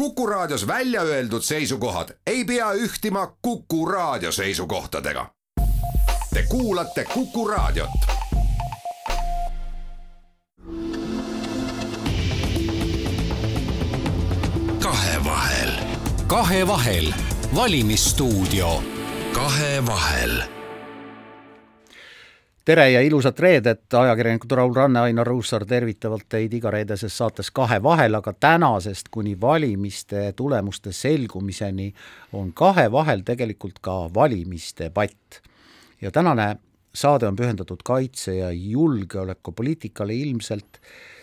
Kuku Raadios välja öeldud seisukohad ei pea ühtima Kuku Raadio seisukohtadega. Te kuulate Kuku Raadiot. kahevahel, kahevahel, valimisstuudio kahevahel tere ja ilusat reedet, ajakirjanikud Raul Ranne, Ainar Ruussaar tervitavad teid igareedeses saates Kahevahel, aga tänasest kuni valimiste tulemuste selgumiseni on Kahevahel tegelikult ka valimisdebatt. ja tänane saade on pühendatud kaitse- ja julgeolekupoliitikale ilmselt,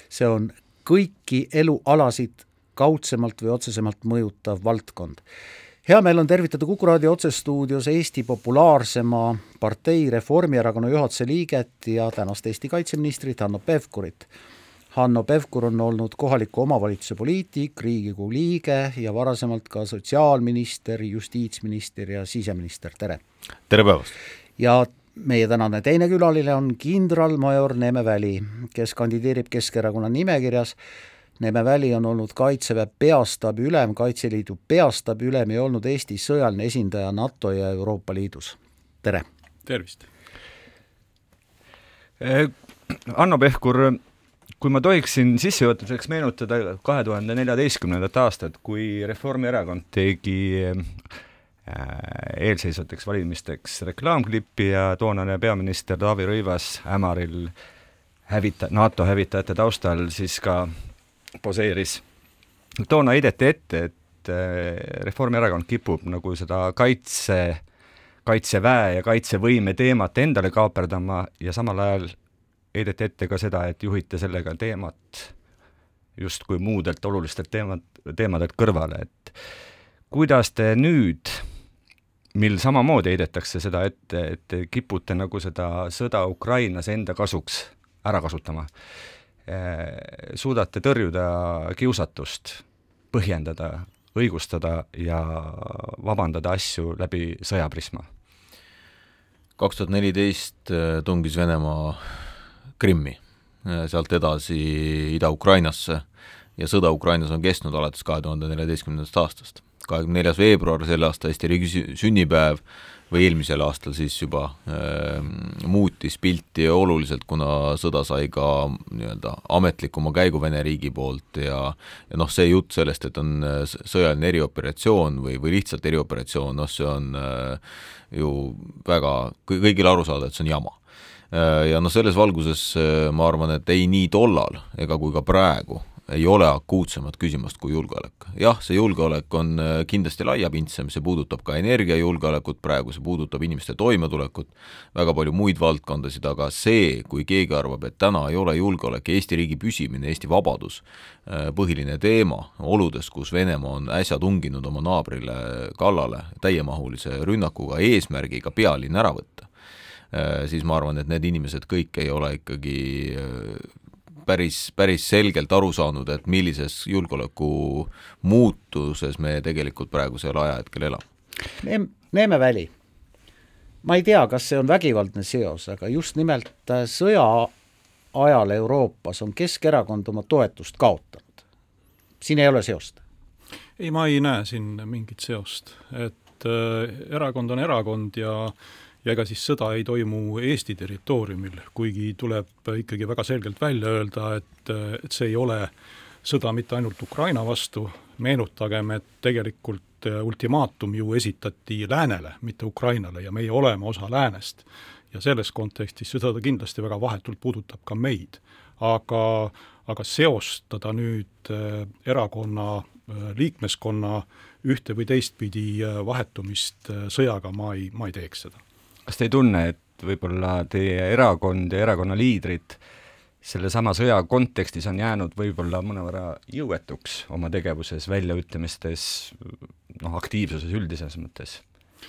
see on kõiki elualasid kaudsemalt või otsesemalt mõjutav valdkond hea meel on tervitada Kuku raadio otsestuudios Eesti populaarsema partei Reformierakonna juhatuse liiget ja tänast Eesti kaitseministrit Hanno Pevkurit. Hanno Pevkur on olnud kohaliku omavalitsuse poliitik, Riigikogu liige ja varasemalt ka sotsiaalminister, justiitsminister ja siseminister, tere! tere päevast! ja meie tänane teine külaline on kindralmajor Neeme Väli, kes kandideerib Keskerakonna nimekirjas Neeme Väli on olnud Kaitseväe peastaabi ülem, Kaitseliidu peastaabi ülem ja olnud Eesti sõjaline esindaja NATO ja Euroopa Liidus. tere! tervist! Eh, Hanno Pehkur, kui ma tohiksin sissejuhatuseks meenutada kahe tuhande neljateistkümnendat aastat, kui Reformierakond tegi eh, eelseisvateks valimisteks reklaamklippi ja toonane peaminister Taavi Rõivas Ämaril hävita-, NATO hävitajate taustal siis ka poseeris. toona heideti ette, et äh, Reformierakond kipub nagu seda kaitse, kaitseväe ja kaitsevõime teemat endale kaaperdama ja samal ajal heideti ette ka seda, et juhite sellega teemat justkui muudelt olulistelt teemad, teemadelt kõrvale, et kuidas te nüüd, mil samamoodi heidetakse seda ette, et te kipute nagu seda sõda Ukrainas enda kasuks ära kasutama, suudate tõrjuda kiusatust, põhjendada, õigustada ja vabandada asju läbi sõjaprisma? kaks tuhat neliteist eh, tungis Venemaa Krimmi, eh, sealt edasi Ida-Ukrainasse ja sõda Ukrainas on kestnud alates kahe tuhande neljateistkümnendast aastast. kahekümne neljas veebruar, selle aasta Eesti riigi sünnipäev, või eelmisel aastal siis juba äh, muutis pilti oluliselt, kuna sõda sai ka nii-öelda ametlikuma käigu Vene riigi poolt ja ja noh, see jutt sellest, et on äh, sõjaline erioperatsioon või, või lihtsalt erioperatsioon, noh see on äh, ju väga kõigile arusaadav, et see on jama. Äh, ja noh, selles valguses äh, ma arvan, et ei nii tollal ega kui ka praegu ei ole akuutsemat küsimust kui julgeolek. jah, see julgeolek on äh, kindlasti laiapindsem, see puudutab ka energiajulgeolekut praegu, see puudutab inimeste toimetulekut, väga palju muid valdkondasid, aga see, kui keegi arvab, et täna ei ole julgeolek, Eesti riigi püsimine, Eesti vabadus äh, põhiline teema oludes, kus Venemaa on äsja tunginud oma naabrile kallale täiemahulise rünnakuga, eesmärgiga pealinn ära võtta, äh, siis ma arvan, et need inimesed kõik ei ole ikkagi päris, päris selgelt aru saanud, et millises julgeoleku muutuses me tegelikult praegusel ajahetkel elame Neem,. Neeme Väli, ma ei tea, kas see on vägivaldne seos, aga just nimelt äh, sõja ajal Euroopas on Keskerakond oma toetust kaotanud. siin ei ole seost? ei, ma ei näe siin mingit seost, et äh, erakond on erakond ja äh, ja ega siis sõda ei toimu Eesti territooriumil, kuigi tuleb ikkagi väga selgelt välja öelda, et, et see ei ole sõda mitte ainult Ukraina vastu, meenutagem, et tegelikult ultimaatum ju esitati läänele, mitte Ukrainale ja meie oleme osa läänest. ja selles kontekstis see sõda kindlasti väga vahetult puudutab ka meid. aga, aga seostada nüüd äh, erakonna äh, liikmeskonna ühte või teistpidi äh, vahetumist sõjaga ma ei, ma ei teeks seda kas te ei tunne, et võib-olla teie erakond ja erakonna liidrid sellesama sõja kontekstis on jäänud võib-olla mõnevõrra jõuetuks oma tegevuses, väljaütlemistes, noh, aktiivsuses üldises mõttes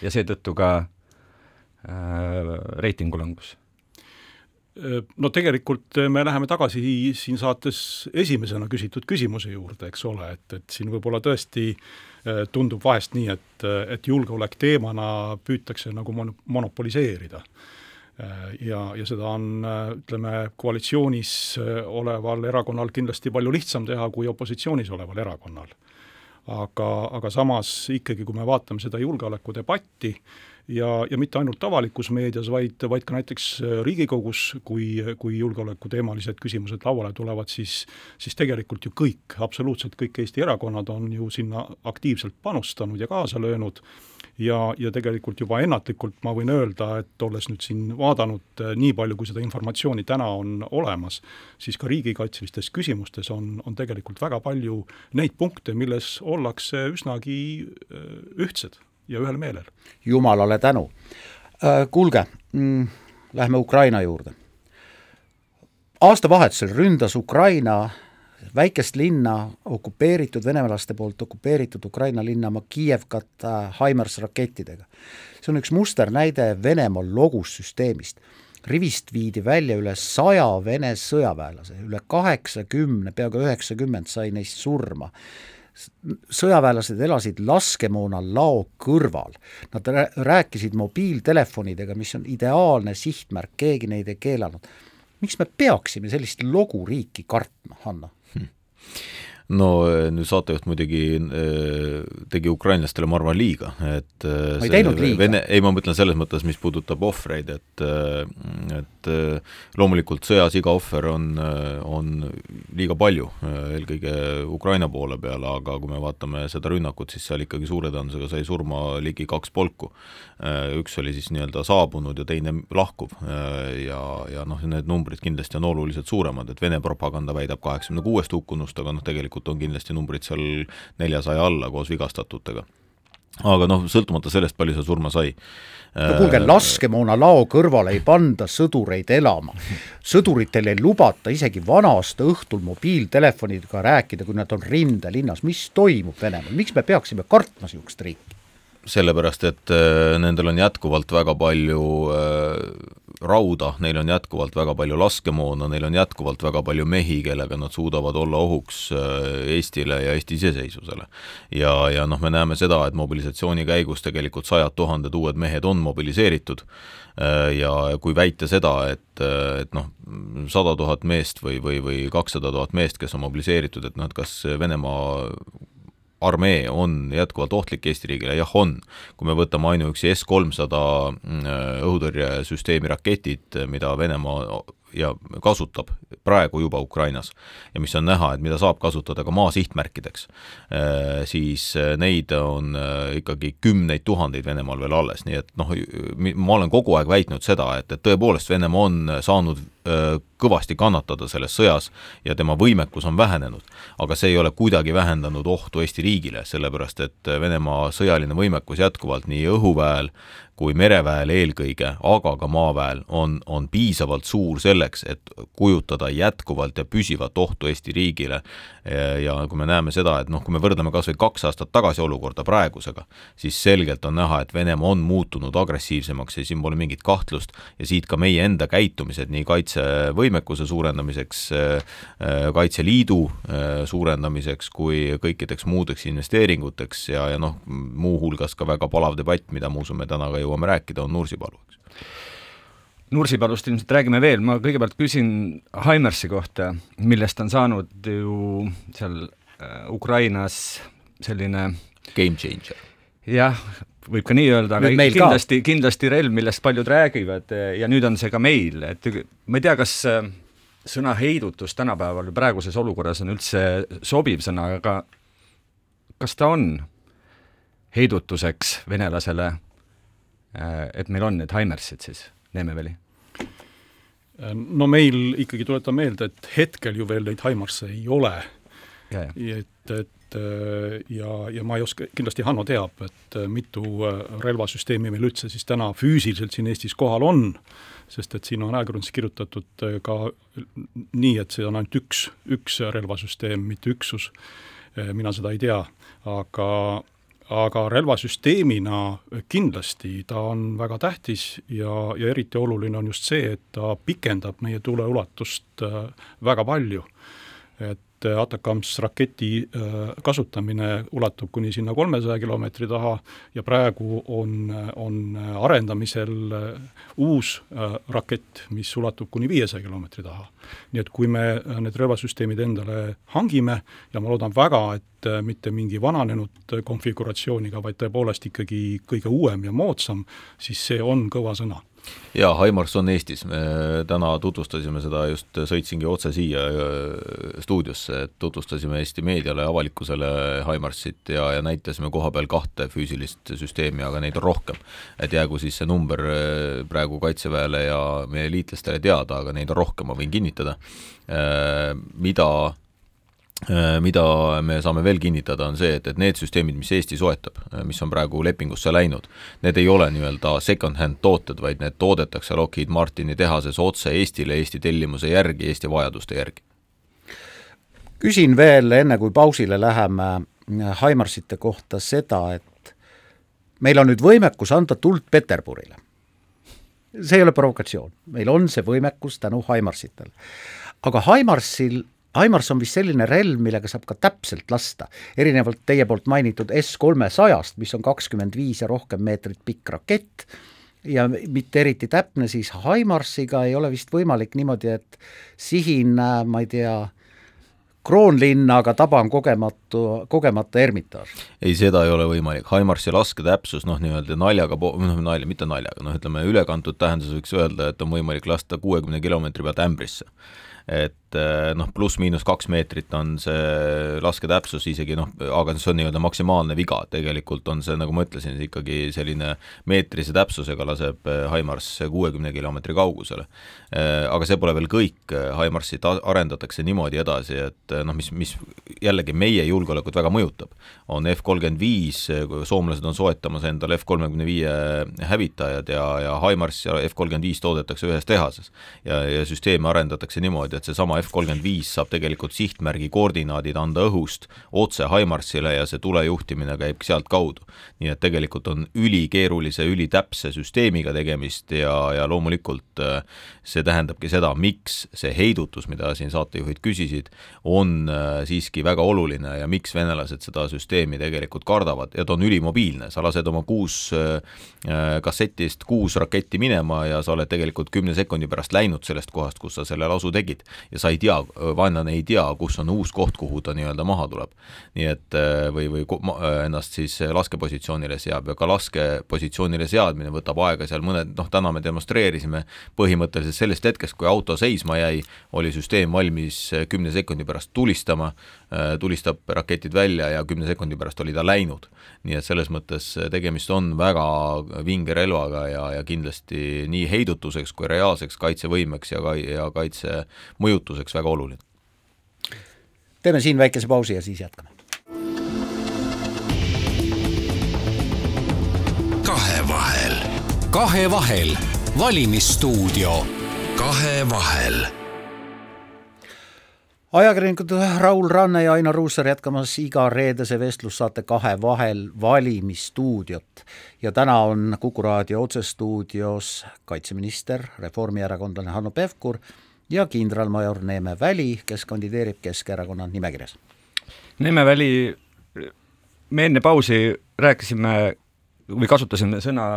ja seetõttu ka äh, reitingu langus? No tegelikult me läheme tagasi siin saates esimesena küsitud küsimuse juurde, eks ole, et, et siin võib-olla tõesti äh, tundub vahest nii, et, et julgeolek teemana püütakse nagu mon-, monopoliseerida. Ja, ja seda on, ütleme, koalitsioonis oleval erakonnal kindlasti palju lihtsam teha kui opositsioonis oleval erakonnal aga, aga samas ikkagi, kui me vaatame seda julgeolekudebatti, ja, ja mitte ainult avalikus meedias, vaid, vaid ka näiteks Riigikogus, kui, kui julgeolekuteemalised küsimused lauale tulevad, siis siis tegelikult ju kõik, absoluutselt kõik Eesti erakonnad on ju sinna aktiivselt panustanud ja kaasa löönud. Ja, ja tegelikult juba ennatlikult ma võin öelda, et olles nüüd siin vaadanud eh, nii palju, kui seda informatsiooni täna on olemas, siis ka riigikaitselistes küsimustes on, on tegelikult väga palju neid punkte, milles ollakse üsnagi eh, ühtsed ja ühel meelel. jumalale tänu. Äh, kuulge, mm, lähme Ukraina juurde. aastavahetusel ründas Ukraina väikest linna, okupeeritud, venelaste poolt okupeeritud Ukraina linna Kiievkat Haimars rakettidega. see on üks musternäide Venemaa logussüsteemist. rivist viidi välja üle saja Vene sõjaväelase, üle kaheksakümne, peaaegu üheksakümmend sai neist surma sõjaväelased elasid laskemoona lao kõrval. Nad rääkisid mobiiltelefonidega, mis on ideaalne sihtmärk, keegi neid ei keelanud. miks me peaksime sellist loguriiki kartma, Hanno? No eh, nüüd saatejuht muidugi eh, tegi ukrainlastele, ma arvan, liiga, et eh, ma ei teinud liiga. Vene, ei, ma mõtlen selles mõttes, mis puudutab ohvreid, et et loomulikult sõjas iga ohver on, on liiga palju, eelkõige Ukraina poole peale, aga kui me vaatame seda rünnakut, siis seal ikkagi suure tõenäosusega sai surma ligi kaks polku. Üks oli siis nii-öelda saabunud ja teine lahkuv ja, ja noh, need numbrid kindlasti on oluliselt suuremad, et Vene propaganda väidab kaheksakümne kuuest hukkunust, aga noh, tegelikult tegelikult on kindlasti numbrid seal neljasaja alla koos vigastatutega. aga noh, sõltumata sellest, palju see surma sai. no kuulge, laskemoona lao kõrvale ei panda sõdureid elama. sõduritel ei lubata isegi vana-aasta õhtul mobiiltelefonidega rääkida, kui nad on rindelinnas, mis toimub Venemaal, miks me peaksime kartma niisugust riiki? sellepärast, et äh, nendel on jätkuvalt väga palju äh, rauda, neil on jätkuvalt väga palju laskemoona, neil on jätkuvalt väga palju mehi, kellega nad suudavad olla ohuks äh, Eestile ja Eesti iseseisvusele. ja, ja noh, me näeme seda, et mobilisatsiooni käigus tegelikult sajad tuhanded uued mehed on mobiliseeritud äh, ja kui väita seda, et, äh, et noh, sada tuhat meest või, või, või kakssada tuhat meest, kes on mobiliseeritud, et noh, et kas Venemaa armee on jätkuvalt ohtlik Eesti riigile, jah on. kui me võtame ainuüksi S-300 mm, õhutõrjesüsteemi raketid, mida Venemaa ja kasutab praegu juba Ukrainas ja mis on näha, et mida saab kasutada ka maa sihtmärkideks, siis neid on ikkagi kümneid tuhandeid Venemaal veel alles, nii et noh, ma olen kogu aeg väitnud seda, et, et tõepoolest Venemaa on saanud kõvasti kannatada selles sõjas ja tema võimekus on vähenenud. aga see ei ole kuidagi vähendanud ohtu Eesti riigile, sellepärast et Venemaa sõjaline võimekus jätkuvalt nii õhuväel kui mereväel eelkõige, aga ka maaväel on, on piisavalt suur selleks, et kujutada jätkuvalt ja püsivat ohtu Eesti riigile. ja kui me näeme seda, et noh, kui me võrdleme kas või kaks aastat tagasi olukorda praegusega, siis selgelt on näha, et Venemaa on muutunud agressiivsemaks ja siin pole mingit kahtlust ja siit ka meie enda käitumised nii kaitsevõimekuse suurendamiseks, Kaitseliidu suurendamiseks kui kõikideks muudeks investeeringuteks ja, ja noh, muuhulgas ka väga palav debatt, mida me usume täna ka jõuame rääkida, on Nursipalu, eks. Nursipalust ilmselt räägime veel, ma kõigepealt küsin Haimersi kohta, millest on saanud ju seal äh, Ukrainas selline game changer. jah, võib ka nii öelda, aga kindlasti, kindlasti relv, millest paljud räägivad ja nüüd on see ka meil, et ma ei tea, kas äh, sõna heidutus tänapäeval praeguses olukorras on üldse sobiv sõna, aga kas ta on heidutuseks venelasele et meil on need Haimersid siis, Neemeveli? Äh, no meil ikkagi tuletan meelde, et hetkel ju veel neid Haimarsse ei ole. et, et äh, ja, ja ma ei oska, kindlasti Hanno teab, et mitu relvasüsteemi meil üldse siis täna füüsiliselt siin Eestis kohal on, sest et siin on ajakirjanduses kirjutatud ka nii, et see on ainult üks, üks relvasüsteem, mitte üksus, mina seda ei tea, aga aga relvasüsteemina kindlasti ta on väga tähtis ja, ja eriti oluline on just see, et ta pikendab meie tuleulatust äh, väga palju. et Atacams raketi kasutamine ulatub kuni sinna kolmesaja kilomeetri taha ja praegu on, on arendamisel uus rakett, mis ulatub kuni viiesaja kilomeetri taha. nii et kui me need relvasüsteemid endale hangime ja ma loodan väga, et mitte mingi vananenud konfiguratsiooniga, vaid tõepoolest ikkagi kõige uuem ja moodsam, siis see on kõva sõna jaa, Haimars on Eestis, me täna tutvustasime seda, just sõitsingi otse siia äh, stuudiosse, et tutvustasime Eesti meediale ja avalikkusele Haimarsit ja, ja näitasime koha peal kahte füüsilist süsteemi, aga neid on rohkem. et jäägu siis see number äh, praegu Kaitseväele ja meie liitlastele teada, aga neid on rohkem, ma võin kinnitada, äh, mida mida me saame veel kinnitada, on see, et, et need süsteemid, mis Eesti soetab, äh, mis on praegu lepingusse läinud, need ei ole nii-öelda second-hand tooted, vaid need toodetakse Lockheed Martini tehases otse Eestile Eesti tellimuse järgi, Eesti vajaduste järgi. küsin veel, enne kui pausile läheme, Haimarsite kohta seda, et meil on nüüd võimekus anda tuld Peterburile. see ei ole provokatsioon, meil on see võimekus tänu Haimarsitele. aga Haimarsil Aimars on vist selline relv, millega saab ka täpselt lasta, erinevalt teie poolt mainitud S kolmesajast, mis on kakskümmend viis ja rohkem meetrit pikk rakett, ja mitte eriti täpne, siis Haimarsiga ei ole vist võimalik niimoodi, et sihin, ma ei tea, kroonlinna, aga taban kogematu, kogemata Ermitaaž. ei, seda ei ole võimalik, Haimarsi lasketäpsus noh, nii-öelda naljaga, noh nalja, mitte naljaga, noh ütleme ülekantud tähenduses võiks öelda, et on võimalik lasta kuuekümne kilomeetri pealt ämbrisse et eh, noh, pluss-miinus kaks meetrit on see lasketäpsus isegi noh, aga see on nii-öelda maksimaalne viga, tegelikult on see, nagu ma ütlesin, ikkagi selline meetrise täpsusega laseb eh, Haimars kuuekümne kilomeetri kaugusele. Eh, aga see pole veel kõik, Haimarsit arendatakse niimoodi edasi, et noh, mis, mis jällegi meie julgeolekut väga mõjutab, on F kolmkümmend viis, soomlased on soetamas endale F kolmekümne viie hävitajad ja, ja Haimars ja F kolmkümmend viis toodetakse ühes tehases. ja, ja süsteeme arendatakse niimoodi, et seesama F kolmkümmend viis saab tegelikult sihtmärgi koordinaadid anda õhust otse Himarsile ja see tulejuhtimine käib sealtkaudu. nii et tegelikult on ülikeerulise, ülitäpse süsteemiga tegemist ja, ja loomulikult äh, see tähendabki seda, miks see heidutus, mida siin saatejuhid küsisid, on äh, siiski väga oluline ja miks venelased seda süsteemi tegelikult kardavad. Ja ta on ülimobiilne, sa lased oma kuus äh, kassetist kuus raketti minema ja sa oled tegelikult kümne sekundi pärast läinud sellest kohast, kus sa selle lasu tegid ja sa ei tea, vaenlane ei tea, kus on uus koht, kuhu ta nii-öelda maha tuleb. nii et äh, või, või äh, ennast siis laskepositsioonile seab ja ka laskepositsioonile seadmine võtab aega seal mõned, noh, täna me demonstreerisime põhimõtteliselt sellest hetkest, kui auto seisma jäi, oli süsteem valmis kümne sekundi pärast tulistama, tulistab raketid välja ja kümne sekundi pärast oli ta läinud. nii et selles mõttes tegemist on väga vinge relvaga ja, ja kindlasti nii heidutuseks kui reaalseks kaitsevõimeks ja ka, ja kaitse mõjutuseks väga oluline. teeme siin väikese pausi ja siis jätkame. kahevahel. kahevahel, valimisstuudio. kahevahel ajakirjanikud Raul Ranne ja Ainar Ruussaar jätkamas iga reedese vestlussaate Kahe vahel valimisstuudiot. ja täna on Kuku raadio otsestuudios kaitseminister, reformierakondlane Hanno Pevkur ja kindralmajor Neeme Väli, kes kandideerib Keskerakonna nimekirjas. Neeme Väli, me enne pausi rääkisime või kasutasime sõna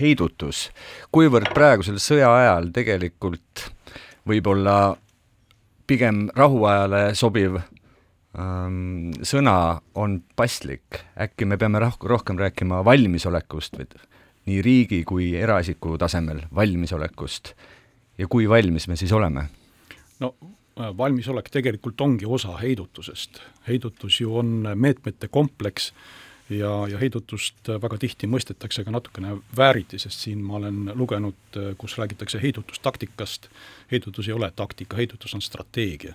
heidutus, kuivõrd praegusel sõja ajal tegelikult võib-olla pigem rahuajale sobiv ähm, sõna on paslik, äkki me peame roh-, rohkem rääkima valmisolekust või nii riigi kui eraisiku tasemel valmisolekust ja kui valmis me siis oleme? no äh, valmisolek tegelikult ongi osa heidutusest. heidutus ju on meetmete kompleks ja, ja heidutust väga tihti mõistetakse ka natukene vääriti, sest siin ma olen lugenud, äh, kus räägitakse heidutustaktikast, heidutus ei ole taktika, heidutus on strateegia.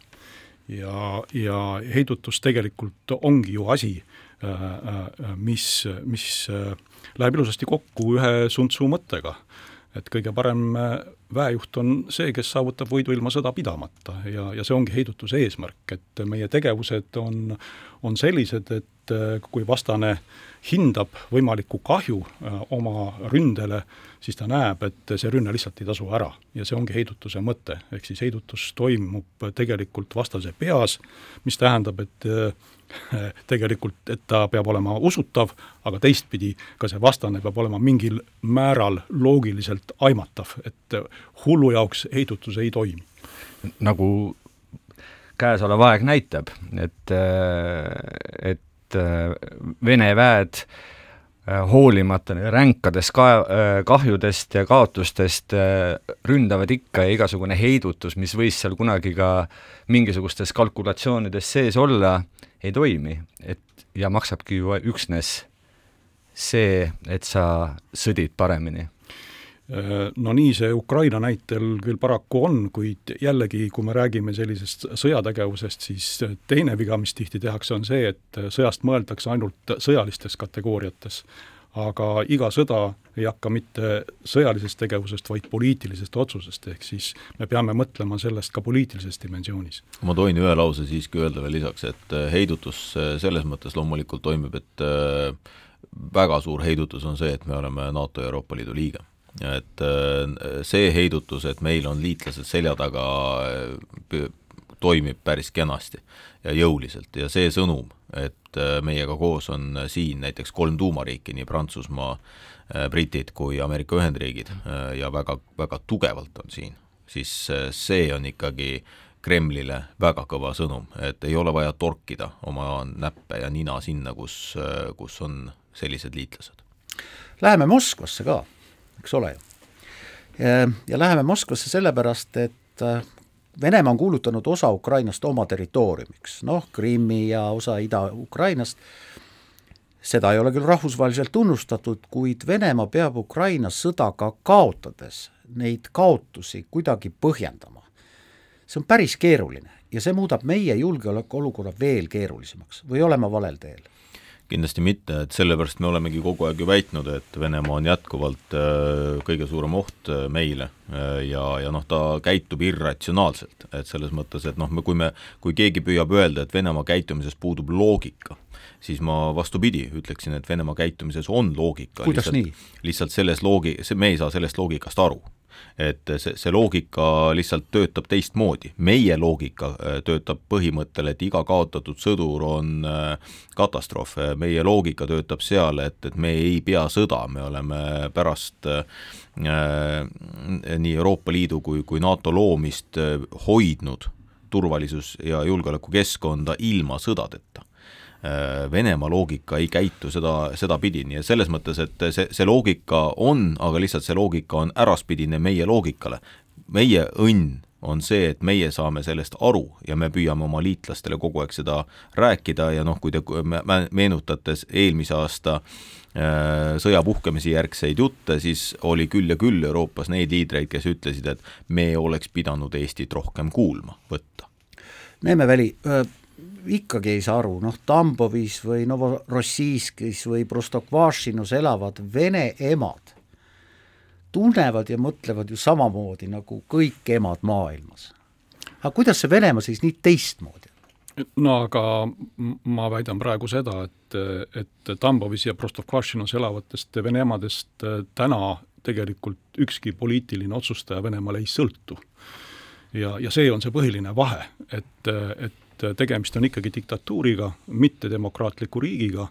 ja, ja heidutus tegelikult ongi ju asi, äh, mis, mis läheb ilusasti kokku ühe Sun Tzu mõttega et kõige parem väejuht on see, kes saavutab võidu ilma sõda pidamata ja, ja see ongi heidutuse eesmärk, et meie tegevused on, on sellised, et äh, kui vastane hindab võimalikku kahju äh, oma ründele, siis ta näeb, et see rünne lihtsalt ei tasu ära. Ja see ongi heidutuse mõte, ehk siis heidutus toimub tegelikult vastase peas, mis tähendab, et äh, tegelikult, et ta peab olema usutav, aga teistpidi ka see vastane peab olema mingil määral loogiliselt aimatav, et hullu jaoks heidutus ei toimi. nagu käesolev aeg näitab, et, et Vene väed äh, Äh, hoolimata ränkadest ka-, äh, kahjudest ja kaotustest äh, ründavad ikka ja igasugune heidutus, mis võis seal kunagi ka mingisugustes kalkulatsioonides sees olla, ei toimi, et ja maksabki ju üksnes see, et sa sõdid paremini no nii see Ukraina näitel küll paraku on, kuid jällegi, kui me räägime sellisest sõjategevusest, siis teine viga, mis tihti tehakse, on see, et sõjast mõeldakse ainult sõjalistes kategooriates. aga iga sõda ei hakka mitte sõjalisest tegevusest, vaid poliitilisest otsusest, ehk siis me peame mõtlema sellest ka poliitilises dimensioonis. ma tohin ühe lause siiski öelda veel lisaks, et heidutus selles mõttes loomulikult toimib, et väga suur heidutus on see, et me oleme NATO ja Euroopa Liidu liige et äh, see heidutus, et meil on liitlased selja taga, äh, toimib päris kenasti ja jõuliselt ja see sõnum, et äh, meiega koos on siin näiteks kolm tuumariiki, nii Prantsusmaa, britid kui Ameerika Ühendriigid ja väga, väga tugevalt on siin, siis see on ikkagi Kremlile väga kõva sõnum, et ei ole vaja torkida oma näppe ja nina sinna, kus, kus on sellised liitlased. Läheme Moskvasse ka eks ole ju. ja läheme Moskvasse sellepärast, et äh, Venemaa on kuulutanud osa Ukrainast oma territooriumiks, noh, Krimmi ja osa Ida-Ukrainast, seda ei ole küll rahvusvaheliselt tunnustatud, kuid Venemaa peab Ukraina sõda ka kaotades neid kaotusi kuidagi põhjendama. see on päris keeruline ja see muudab meie julgeolekuolukorra veel keerulisemaks või oleme valel teel kindlasti mitte, et sellepärast me olemegi kogu aeg ju väitnud, et Venemaa on jätkuvalt äh, kõige suurem oht äh, meile äh, ja, ja noh, ta käitub irratsionaalselt, et selles mõttes, et noh, me, kui me, kui keegi püüab öelda, et Venemaa käitumises puudub loogika, siis ma vastupidi, ütleksin, et Venemaa käitumises on loogika. kuidas lihtsalt, nii? lihtsalt selles loogi-, me ei saa sellest loogikast aru et see, see loogika lihtsalt töötab teistmoodi. meie loogika äh, töötab põhimõttel, et iga kaotatud sõdur on äh, katastroof, meie loogika töötab seal, et, et me ei pea sõda, me oleme pärast äh, nii Euroopa Liidu kui, kui NATO loomist äh, hoidnud turvalisus- ja julgeolekukeskkonda ilma sõdadeta. Äh, Venemaa loogika ei käitu seda, sedapidi, nii et selles mõttes, et see, see loogika on, aga lihtsalt see loogika on äraspidine meie loogikale. meie õnn on see, et meie saame sellest aru ja me püüame oma liitlastele kogu aeg seda rääkida ja noh, kui te meenutate eelmise aasta äh, sõja puhkemise järgseid jutte, siis oli küll ja küll Euroopas neid liidreid, kes ütlesid, et me oleks pidanud Eestit rohkem kuulma võtta. Neeme Väli, ikkagi ei saa aru, noh Tambovis või Novorossijskis või Prostokvašinos elavad vene emad tunnevad ja mõtlevad ju samamoodi nagu kõik emad maailmas. aga kuidas see Venemaa siis nii teistmoodi no aga ma väidan praegu seda, et, et Tambovis ja Prostokvašinos elavatest vene emadest täna tegelikult ükski poliitiline otsustaja Venemaal ei sõltu. ja, ja see on see põhiline vahe, et, et et tegemist on ikkagi diktatuuriga, mitte demokraatliku riigiga,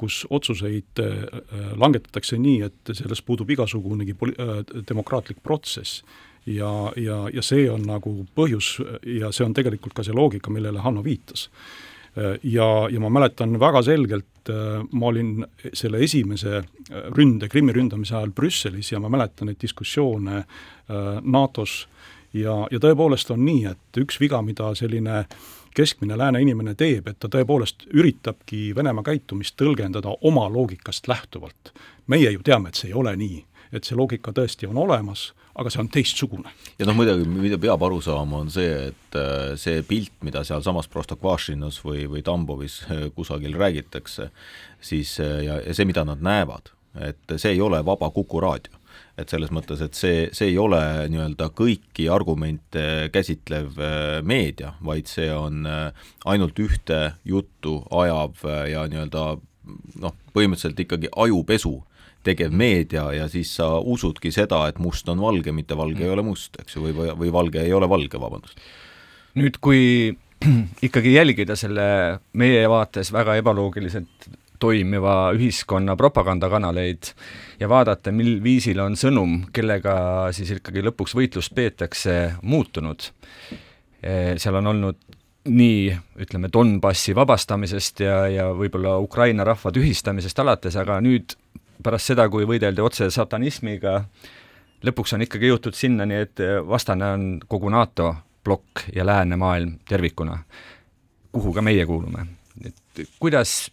kus otsuseid äh, langetatakse nii, et selles puudub igasugunegi poli-, äh, demokraatlik protsess. ja, ja, ja see on nagu põhjus ja see on tegelikult ka see loogika, millele Hanno viitas äh, ja, ja ma mäletan väga selgelt, ma olin selle esimese ründe, Krimmi ründamise ajal Brüsselis ja ma mäletan neid diskussioone NATO-s ja, ja tõepoolest on nii, et üks viga, mida selline äh, keskmine lääne inimene teeb, et ta tõepoolest üritabki Venemaa käitumist tõlgendada oma loogikast lähtuvalt. meie ju teame, et see ei ole nii, et see loogika tõesti on olemas, aga see on teistsugune. ja noh, muidugi, mida peab aru saama, on see, et äh, see pilt, mida sealsamas Prostokvašinos või, või Tambovis äh, kusagil räägitakse, siis äh, ja, ja see, mida nad näevad, et see ei ole vaba Kuku raadio et selles mõttes, et see, see ei ole nii-öelda kõiki argumente käsitlev äh, meedia, vaid see on äh, ainult ühte juttu ajav äh, ja nii-öelda noh, põhimõtteliselt ikkagi ajupesu tegev meedia ja siis sa usudki seda, et must on valge, mitte valge ei ole must, eks ju, või, või valge ei ole valge, vabandust. nüüd, kui ikkagi jälgida selle meie vaates väga ebaloogiliselt toimiva ühiskonna propagandakanaleid ja vaadata, mil viisil on sõnum, kellega siis ikkagi lõpuks võitlust peetakse, muutunud. seal on olnud nii, ütleme, Donbassi vabastamisest ja, ja võib-olla Ukraina rahva tühistamisest alates, aga nüüd pärast seda, kui võideldi otse satanismiga, lõpuks on ikkagi jõutud sinnani, et vastane on kogu NATO plokk ja läänemaailm tervikuna, kuhu ka meie kuulume. et kuidas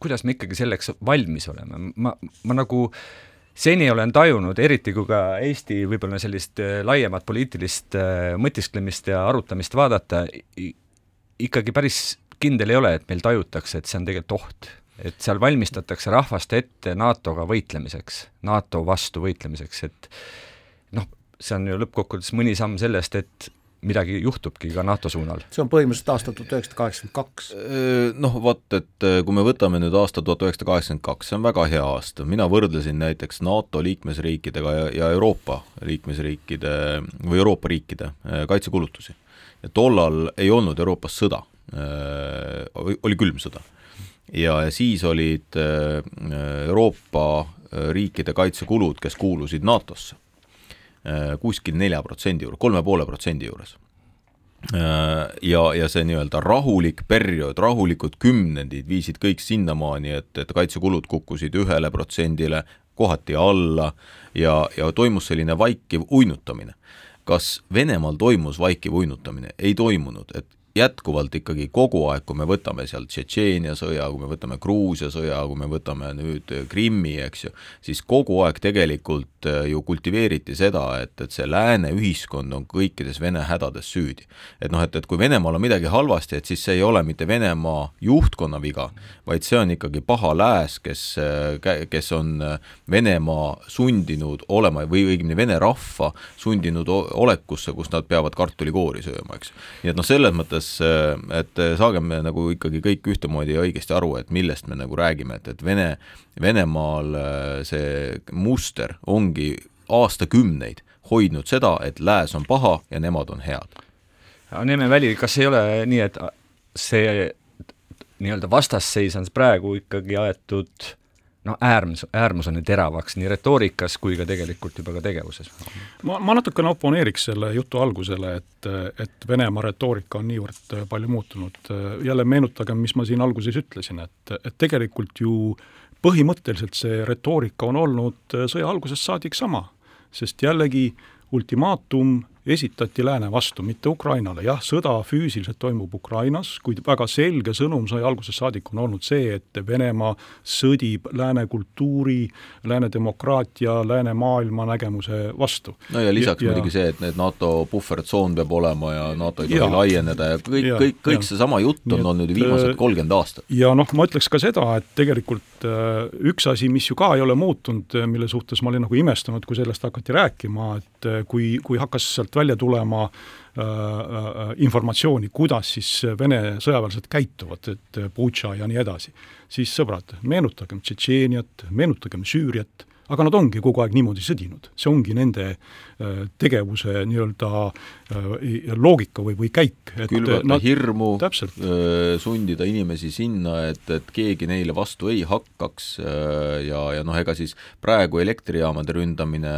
kuidas me ikkagi selleks valmis oleme, ma, ma nagu seni olen tajunud, eriti kui ka Eesti võib-olla sellist äh, laiemat poliitilist äh, mõtisklemist ja arutamist vaadata, ikkagi päris kindel ei ole, et meil tajutakse, et see on tegelikult oht. et seal valmistatakse rahvast ette NATO-ga võitlemiseks, NATO vastu võitlemiseks, et noh, see on ju lõppkokkuvõttes mõni samm sellest, et midagi juhtubki ka NATO suunal. see on põhimõtteliselt aasta tuhat üheksasada kaheksakümmend kaks. Noh, vot, et kui me võtame nüüd aasta tuhat üheksasada kaheksakümmend kaks, see on väga hea aasta, mina võrdlesin näiteks NATO liikmesriikidega ja, ja Euroopa liikmesriikide või Euroopa riikide kaitsekulutusi. ja tollal ei olnud Euroopas sõda, oli külm sõda. ja siis olid Euroopa riikide kaitsekulud, kes kuulusid NATO-sse Äh, kuskil nelja protsendi juures, kolme poole protsendi juures. Äh, ja, ja see nii-öelda rahulik periood, rahulikud kümnendid viisid kõik sinnamaani, et, et kaitsekulud kukkusid ühele protsendile, kohati alla ja, ja toimus selline vaikiv uinutamine. kas Venemaal toimus vaikiv uinutamine? ei toimunud, et jätkuvalt ikkagi kogu aeg, kui me võtame sealt Tšetšeenia sõja, kui me võtame Gruusia sõja, kui me võtame nüüd Krimmi, eks ju, siis kogu aeg tegelikult äh, ju kultiveeriti seda, et, et see lääne ühiskond on kõikides Vene hädades süüdi. et noh, et, et kui Venemaal on midagi halvasti, et siis see ei ole mitte Venemaa juhtkonna viga, vaid see on ikkagi paha lääs, kes, äh, kes on äh, Venemaa sundinud olema või õigemini vene rahva sundinud olekusse, kus nad peavad kartulikoori sööma, eks. nii et noh, selles mõttes mõttes, äh, et äh, saagem nagu ikkagi kõik ühtemoodi ja õigesti aru, et millest me nagu räägime, et, et Vene, Venemaal äh, see muster ongi aastakümneid hoidnud seda, et lääs on paha ja nemad on head. Neeme Väli, kas ei ole nii, et see nii-öelda vastasseis on praegu ikkagi aetud noh, äärmus, äärmuseni teravaks nii retoorikas kui ka tegelikult juba ka tegevuses. ma, ma natukene oponeeriks selle jutu algusele, et, et Venemaa retoorika on niivõrd palju muutunud, jälle meenutagem, mis ma siin alguses ütlesin, et, et tegelikult ju põhimõtteliselt see retoorika on olnud sõja algusest saadik sama, sest jällegi ultimaatum esitati lääne vastu, mitte Ukrainale, jah, sõda füüsiliselt toimub Ukrainas, kuid väga selge sõnum sai algusest saadik on olnud see, et Venemaa sõdib lääne kultuuri, lääne demokraatia, lääne maailma nägemuse vastu. no ja lisaks ja, muidugi see, et need NATO puhvertsoon peab olema ja NATO ei tohi laieneda ja kõik, kõik, kõik seesama jutt on olnud ju viimased kolmkümmend aastat. ja noh, ma ütleks ka seda, et tegelikult äh, üks asi, mis ju ka ei ole muutunud, mille suhtes ma olin nagu imestunud, kui sellest hakati rääkima, et äh, kui, kui hakkas sealt välja tulema äh, äh, informatsiooni, kuidas siis Vene sõjaväelased käituvad, et Butša ja nii edasi, siis sõbrad, meenutagem Tšetšeeniat, meenutagem Süüriat, aga nad ongi kogu aeg niimoodi sõdinud, see ongi nende äh, tegevuse nii-öelda äh, loogika või, või käik. külvata nad, hirmu, äh, sundida inimesi sinna, et, et keegi neile vastu ei hakkaks ja, ja noh, ega siis praegu elektrijaamade ründamine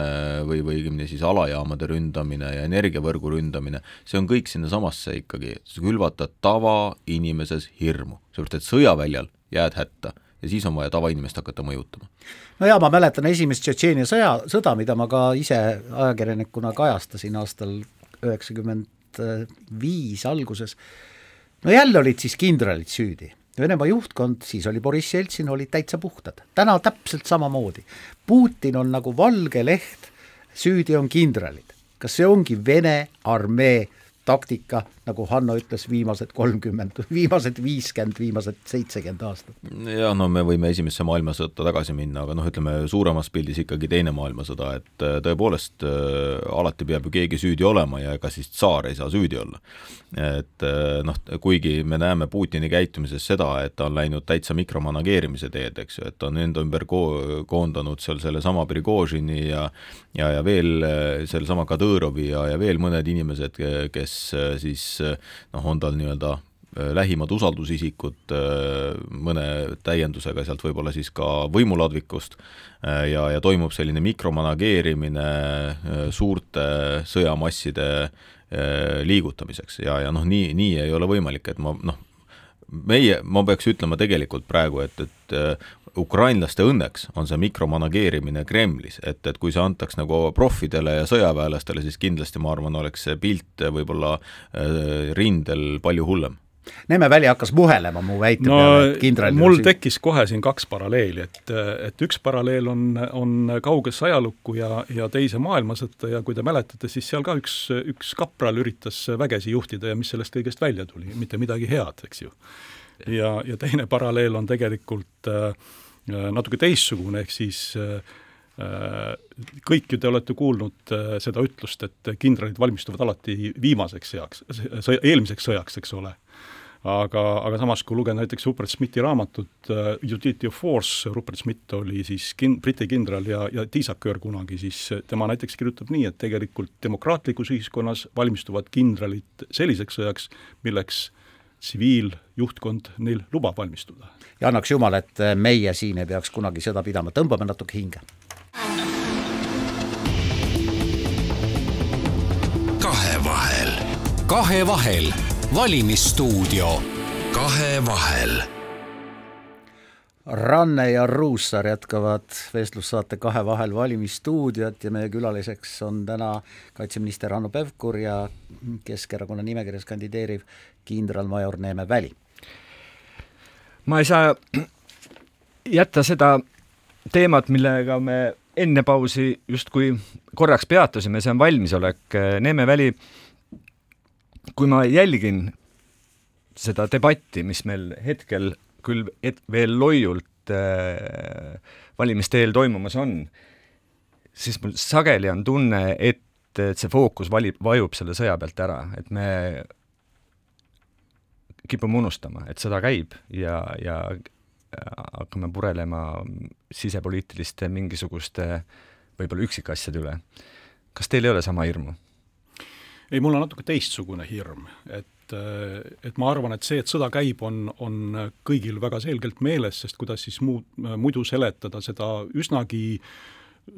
või, või õigemini siis alajaamade ründamine ja energiavõrgu ründamine, see on kõik sinnasamasse ikkagi, külvata tavainimeses hirmu, sellepärast et sõjaväljal jääd hätta ja siis on vaja tavainimest hakata mõjutama. no jaa, ma mäletan esimest Tšetšeenia sõja, sõda, mida ma ka ise ajakirjanikuna kajastasin aastal üheksakümmend viis alguses, no jälle olid siis kindralid süüdi. Venemaa juhtkond, siis oli Boriss Jeltsin, olid täitsa puhtad. täna täpselt samamoodi. Putin on nagu valge leht, süüdi on kindralid. kas see ongi Vene armee taktika, nagu Hanno ütles, viimased kolmkümmend, viimased viiskümmend, viimased seitsekümmend aastat. jah, no me võime Esimesse maailmasõtta tagasi minna, aga noh, ütleme suuremas pildis ikkagi Teine maailmasõda, et äh, tõepoolest äh, alati peab ju keegi süüdi olema ja ega siis tsaar ei saa süüdi olla. et äh, noh, kuigi me näeme Putini käitumises seda, et ta on läinud täitsa mikromanageerimise teed, eks ju, et ta on enda ümber ko-, koondanud seal sellesama Prigožini ja ja, ja veel sellesama Kadõrovi ja, ja veel mõned inimesed, kes siis noh, on tal nii-öelda äh, lähimad usaldusisikud äh, mõne täiendusega sealt võib-olla siis ka võimuladvikust äh, ja, ja toimub selline mikromanageerimine suurte sõjamasside liigutamiseks. Ja, ja noh, nii, nii ei ole võimalik, et ma noh, meie, ma peaks ütlema tegelikult praegu, et, et ukrainlaste õnneks on see mikromanageerimine Kremlis, et, et kui see antaks nagu profidele ja sõjaväelastele, siis kindlasti ma arvan, oleks see pilt võib-olla äh, rindel palju hullem. Neeme Väli hakkas muhelema mu väite no, peale, et kindral mul siin... tekkis kohe siin kaks paralleeli, et, et üks paralleel on, on kaugesse ajalukku ja, ja teise maailmasõtta ja kui te mäletate, siis seal ka üks, üks kapral üritas vägesi juhtida ja mis sellest kõigest välja tuli, mitte midagi head, eks ju. ja, ja teine paralleel on tegelikult äh, Äh, natuke teistsugune, ehk siis äh, äh, kõik ju te olete kuulnud seda ütlust, et kindralid valmistuvad alati viimaseks sõjaks, sõja, eelmiseks sõjaks, eks ole. aga, aga samas, kui lugeda näiteks Rupert Smithi raamatut uh, Utility of Force, Rupert Smith oli siis kin-, Briti kindral ja, ja tiisaköör kunagi, siis tema näiteks kirjutab nii, et tegelikult demokraatlikus ühiskonnas valmistuvad kindralid selliseks sõjaks, milleks tsiviiljuhtkond neil lubab valmistuda. ja annaks jumal, et meie siin ei peaks kunagi sõda pidama, tõmbame natuke hinge. Kahevahel, valimisstuudio. kahevahel Ranne ja Ruussaar jätkavad vestlussaate Kahe vahel valimisstuudiot ja meie külaliseks on täna kaitseminister Hanno Pevkur ja Keskerakonna nimekirjas kandideeriv kindralmajor Neeme Väli. ma ei saa jätta seda teemat, millega me enne pausi justkui korraks peatusime, see on valmisolek. Neeme Väli, kui ma jälgin seda debatti, mis meil hetkel küll et veel loiult äh, valimiste eel toimumas on, siis mul sageli on tunne, et, et see fookus valib, vajub selle sõja pealt ära, et me kipume unustama, et sõda käib ja, ja hakkame purelema sisepoliitiliste mingisuguste võib-olla üksikasjade üle. kas teil ei ole sama hirmu? Ei, mul on natuke teistsugune hirm, et et ma arvan, et see, et sõda käib, on, on kõigil väga selgelt meeles, sest kuidas siis muud, muidu seletada seda üsnagi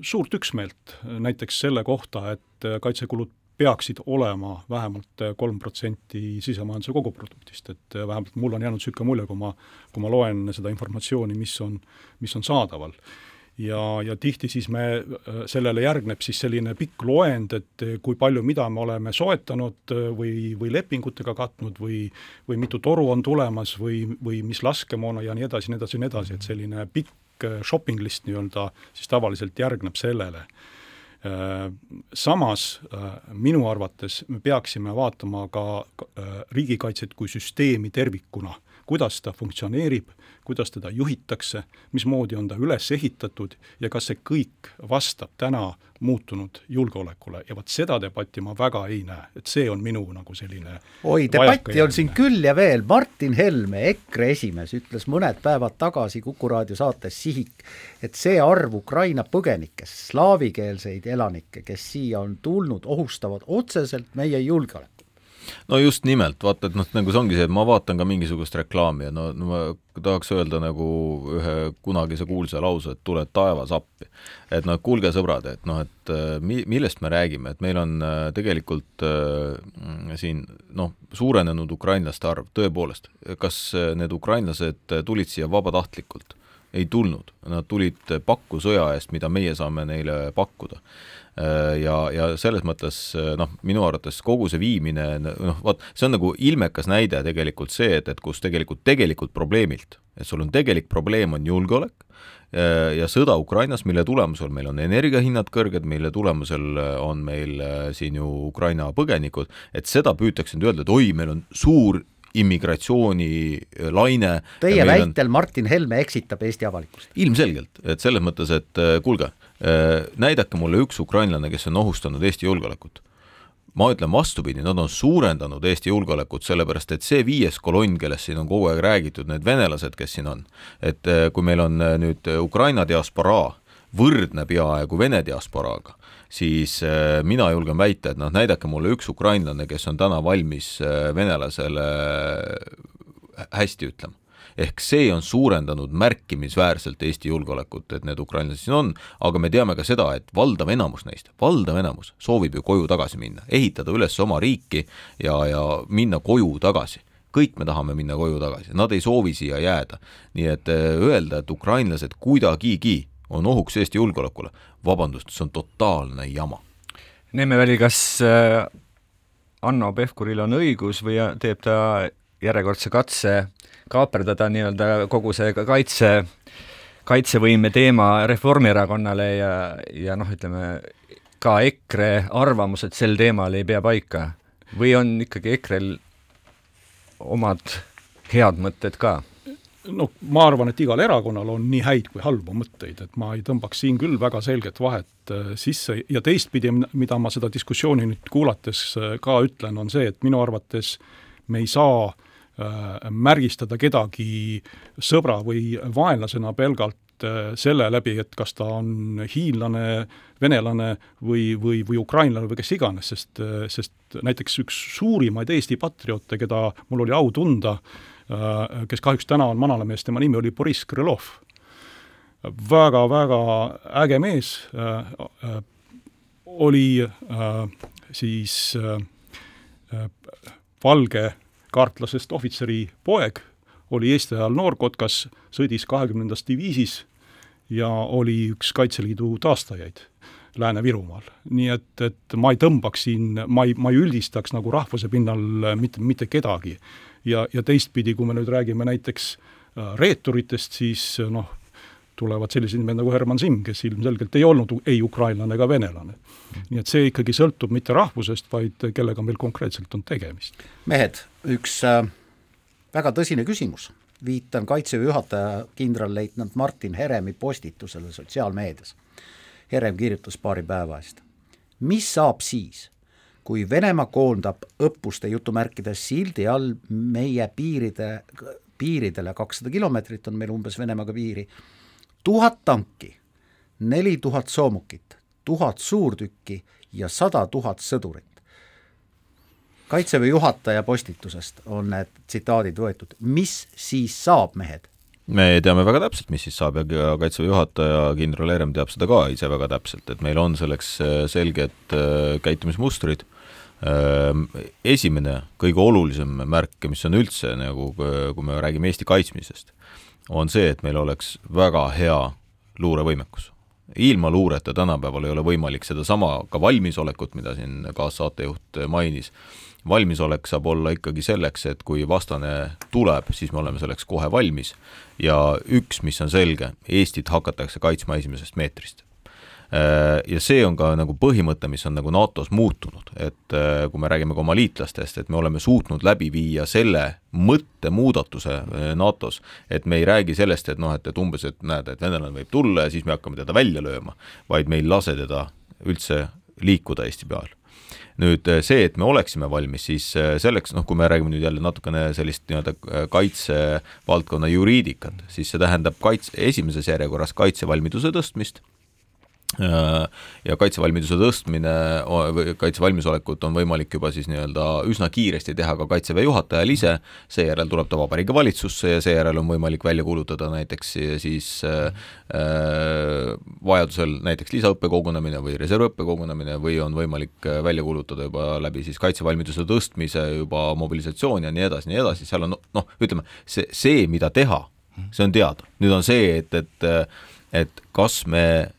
suurt üksmeelt näiteks selle kohta, et kaitsekulud peaksid olema vähemalt kolm protsenti sisemajanduse koguproduktist, et vähemalt mul on jäänud niisugune mulje, kui ma, kui ma loen seda informatsiooni, mis on, mis on saadaval. Ja, ja tihti siis me, sellele järgneb siis selline pikk loend, et kui palju, mida me oleme soetanud või, või lepingutega katnud või või mitu toru on tulemas või, või mis laskemoona ja nii edasi, nii edasi, nii edasi, et selline pikk shopping list nii-öelda siis tavaliselt järgneb sellele. Äh, samas äh, minu arvates me peaksime vaatama ka äh, riigikaitset kui süsteemi tervikuna, kuidas ta funktsioneerib, kuidas teda juhitakse, mismoodi on ta üles ehitatud ja kas see kõik vastab täna muutunud julgeolekule. Ja vot seda debatti ma väga ei näe, et see on minu nagu selline oi, debatti on siin küll ja veel, Martin Helme, EKRE esimees, ütles mõned päevad tagasi Kuku raadio saates Sihik, et see arv Ukraina põgenikest, slaavikeelseid elanikke, kes siia on tulnud, ohustavad otseselt meie julgeolekut no just nimelt, vaata, et noh, nagu see ongi see, et ma vaatan ka mingisugust reklaami ja no, no ma tahaks öelda nagu ühe kunagise kuulsa lause, et tule taevas appi. et noh, kuulge sõbrad, et noh, et äh, mi-, millest me räägime, et meil on äh, tegelikult äh, siin noh, suurenenud ukrainlaste arv, tõepoolest, kas need ukrainlased tulid siia vabatahtlikult? Ei tulnud, nad tulid pakku sõja eest, mida meie saame neile pakkuda. Äh, ja, ja selles mõttes äh, noh, minu arvates kogu see viimine, noh vot, see on nagu ilmekas näide tegelikult see, et, et kus tegelikult, tegelikult probleemilt, et sul on tegelik probleem on julgeolek äh, ja sõda Ukrainas, mille tulemusel meil on energiahinnad kõrged, mille tulemusel on meil siin ju Ukraina põgenikud, et seda püütakse nüüd öelda, et oi, meil on suur immigratsioonilaine. Teie väitel on... Martin Helme eksitab Eesti avalikkust? ilmselgelt, et selles mõttes, et kuulge, Äh, näidake mulle üks ukrainlane, kes on ohustanud Eesti julgeolekut. ma ütlen vastupidi, nad on suurendanud Eesti julgeolekut, sellepärast et see viies kolonn, kellest siin on kogu aeg räägitud, need venelased, kes siin on, et kui meil on nüüd Ukraina diasporaa, võrdne peaaegu Vene diasporaaga, siis mina julgen väita, et noh, näidake mulle üks ukrainlane, kes on täna valmis venelasele hästi ütlema ehk see on suurendanud märkimisväärselt Eesti julgeolekut, et need ukrainlased siin on, aga me teame ka seda, et valdav enamus neist, valdav enamus soovib ju koju tagasi minna, ehitada üles oma riiki ja, ja minna koju tagasi kõik me tahame minna koju tagasi, nad ei soovi siia jääda. nii et öelda, et ukrainlased kuidagigi on ohuks Eesti julgeolekule, vabandust, see on totaalne jama. Neemeväli, kas Hanno Pevkuril on õigus või teeb ta järjekordse katse kaaperdada nii-öelda kogu see kaitse, kaitsevõime teema Reformierakonnale ja, ja noh, ütleme ka EKRE arvamused sel teemal ei pea paika või on ikkagi EKRE-l omad head mõtted ka? No ma arvan, et igal erakonnal on nii häid kui halbu mõtteid, et ma ei tõmbaks siin küll väga selget vahet äh, sisse. Ja teistpidi, mida ma seda diskussiooni nüüd kuulates äh, ka ütlen, on see, et minu arvates me ei saa Äh, märgistada kedagi sõbra või vaenlasena pelgalt äh, selle läbi, et kas ta on hiinlane, venelane või, või, või ukrainlane või kes iganes, sest, äh, sest näiteks üks suurimaid Eesti patrioote, keda mul oli au tunda, kes kahjuks täna on manalamees, tema nimi oli Boriss Krõlov väga,. väga-väga äge mees äh,, oli äh, siis äh, valge kaartlasest ohvitseri poeg, oli Eesti ajal noorkotkas, sõdis kahekümnendas diviisis ja oli üks Kaitseliidu taastajaid Lääne-Virumaal. nii et, et ma ei tõmbaks siin, ma ei, ma ei üldistaks nagu rahvuse pinnal mitte, mitte kedagi. Ja, ja teistpidi, kui me nüüd räägime näiteks äh, reeturitest, siis noh, tulevad sellised nimed nagu Herman Simm, kes ilmselgelt ei olnud ei ukrainlane ega venelane. nii et see ikkagi sõltub mitte rahvusest, vaid kellega meil konkreetselt on tegemist. mehed, üks äh, väga tõsine küsimus, viitan Kaitseväe juhataja kindralleitnant Martin Heremi postitusele sotsiaalmeedias. Herem kirjutas paari päeva eest. mis saab siis, kui Venemaa koondab õppuste jutumärkides sildi all meie piiride, piiridele, kakssada kilomeetrit on meil umbes Venemaaga piiri, tuhat tanki, neli tuhat soomukit, tuhat suurtükki ja sada tuhat sõdurit. kaitseväe juhataja postitusest on need tsitaadid võetud, mis siis saab, mehed? me teame väga täpselt, mis siis saab ja Kaitseväe juhataja kindral Herem teab seda ka ise väga täpselt, et meil on selleks äh, selged äh, käitumismustrid, esimene, kõige olulisem märk, mis on üldse nagu, kui me räägime Eesti kaitsmisest, on see, et meil oleks väga hea luurevõimekus. ilma luureta tänapäeval ei ole võimalik sedasama ka valmisolekut, mida siin kaassaatejuht mainis, valmisolek saab olla ikkagi selleks, et kui vastane tuleb, siis me oleme selleks kohe valmis. Ja üks, mis on selge, Eestit hakatakse kaitsma esimesest meetrist ja see on ka nagu põhimõte, mis on nagu NATO-s muutunud, et äh, kui me räägime ka oma liitlastest, et me oleme suutnud läbi viia selle mõttemuudatuse äh, NATO-s, et me ei räägi sellest, et noh, et, et umbes, et näed, et venelane võib tulla ja siis me hakkame teda välja lööma, vaid me ei lase teda üldse liikuda Eesti peal. Nüüd see, et me oleksime valmis, siis selleks, noh, kui me räägime nüüd jälle natukene sellist nii-öelda kaitsevaldkonna juriidikat, siis see tähendab kaitse, esimeses järjekorras kaitsevalmiduse tõstmist Äh, ja kaitsevalmiduse tõstmine kaitsevalmisolekut on võimalik juba siis nii-öelda üsna kiiresti teha ka Kaitseväe juhatajal ise, seejärel tuleb ta Vabariigi Valitsusse ja seejärel on võimalik välja kuulutada näiteks siis äh, äh, vajadusel näiteks lisaõppekogunemine või reservõppekogunemine või on võimalik välja kuulutada juba läbi siis kaitsevalmiduse tõstmise juba mobilisatsioon ja nii edasi, nii edasi, seal on noh, ütleme, see, see, mida teha see on teada. nüüd on see, et, et et kas me,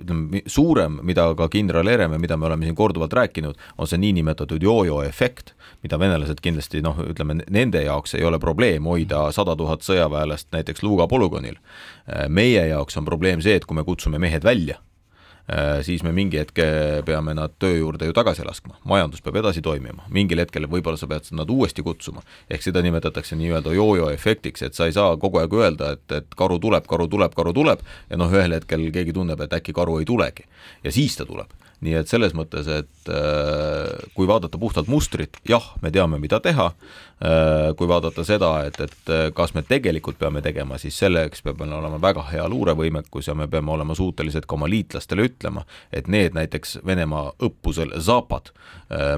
ütleme, suurem, mida ka kindral Herem ja mida me oleme siin korduvalt rääkinud, on see niinimetatud jojo efekt, mida venelased kindlasti noh, ütleme nende jaoks ei ole probleem hoida sada tuhat sõjaväelast näiteks Luga polügoonil. meie jaoks on probleem see, et kui me kutsume mehed välja siis me mingi hetke peame nad töö juurde ju tagasi laskma, majandus peab edasi toimima, mingil hetkel võib-olla sa pead nad uuesti kutsuma. ehk seda nimetatakse nii-öelda jojo efektiks, et sa ei saa kogu aeg öelda, et, et karu tuleb, karu tuleb, karu tuleb ja noh, ühel hetkel keegi tunneb, et äkki karu ei tulegi. ja siis ta tuleb nii et selles mõttes, et äh, kui vaadata puhtalt mustrit, jah, me teame, mida teha, äh, kui vaadata seda, et, et äh, kas me tegelikult peame tegema, siis selleks peab meil olema väga hea luurevõimekus ja me peame olema suutelised ka oma liitlastele ütlema, et need näiteks Venemaa õppusel Zapad,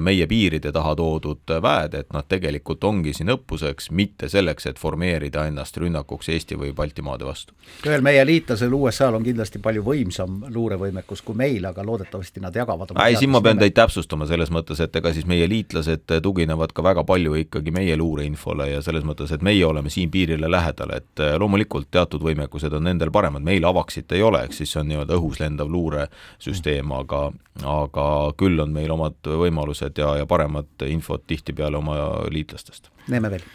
meie piiride taha toodud väed, et nad tegelikult ongi siin õppuseks, mitte selleks, et formeerida ennast rünnakuks Eesti või Baltimaade vastu. ühel meie liitlasel USA-l on kindlasti palju võimsam luurevõimekus kui meil, aga loodetavasti nad nad jagavad ei, siin ma pean teid täpsustama selles mõttes, et ega siis meie liitlased tuginevad ka väga palju ikkagi meie luureinfole ja selles mõttes, et meie oleme siin piirile lähedal, et äh, loomulikult teatud võimekused on nendel paremad, meil avaksit ei ole, ehk siis see on nii-öelda õhus lendav luuresüsteem, aga aga küll on meil omad võimalused ja, ja paremat infot tihtipeale oma liitlastest. Neeme veel